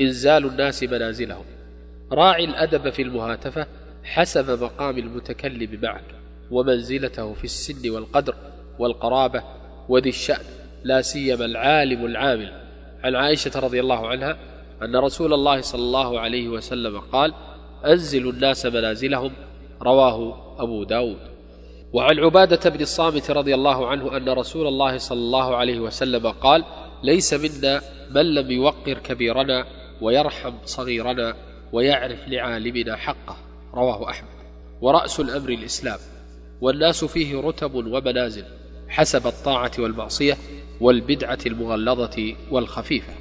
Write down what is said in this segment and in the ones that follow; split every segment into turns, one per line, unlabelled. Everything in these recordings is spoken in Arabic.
إنزال الناس منازلهم. راعي الأدب في المهاتفة حسب مقام المتكلم معك ومنزلته في السن والقدر والقرابة وذي الشأن لا سيما العالم العامل. عن عائشة رضي الله عنها أن رسول الله صلى الله عليه وسلم قال أنزلوا الناس منازلهم رواه أبو داود. وعن عبادة بن الصامت رضي الله عنه أن رسول الله صلى الله عليه وسلم قال ليس منا من لم يوقر كبيرنا ويرحم صغيرنا ويعرف لعالمنا حقه رواه أحمد. ورأس الأمر الإسلام والناس فيه رتب ومنازل حسب الطاعة والمعصية والبدعة المغلظة والخفيفة.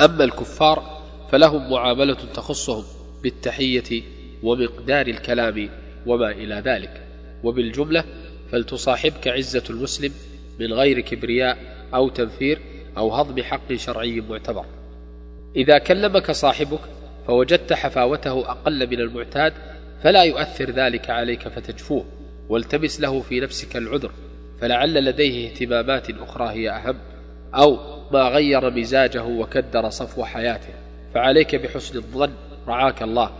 أما الكفار فلهم معاملة تخصهم بالتحية ومقدار الكلام وما إلى ذلك. وبالجملة فلتصاحبك عزة المسلم من غير كبرياء أو تنفير أو هضم حق شرعي معتبر. إذا كلمك صاحبك فوجدت حفاوته أقل من المعتاد فلا يؤثر ذلك عليك فتجفوه والتمس له في نفسك العذر فلعل لديه اهتمامات أخرى هي أهم أو ما غير مزاجه وكدر صفو حياته فعليك بحسن الظن رعاك الله.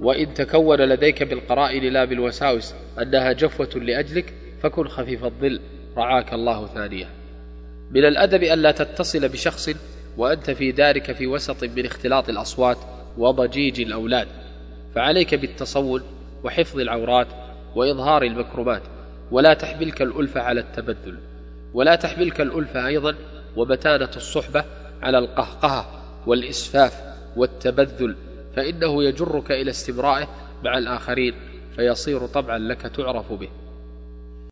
وإن تكون لديك بالقرائن لا بالوساوس أنها جفوة لأجلك فكن خفيف الظل رعاك الله ثانية. من الأدب ألا تتصل بشخص وأنت في دارك في وسط من اختلاط الأصوات وضجيج الأولاد فعليك بالتصون وحفظ العورات وإظهار المكرمات ولا تحملك الألفة على التبذل ولا تحملك الألفة أيضا ومتانة الصحبة على القهقهة والإسفاف والتبذل فإنه يجرك إلى استمرائه مع الآخرين فيصير طبعا لك تعرف به.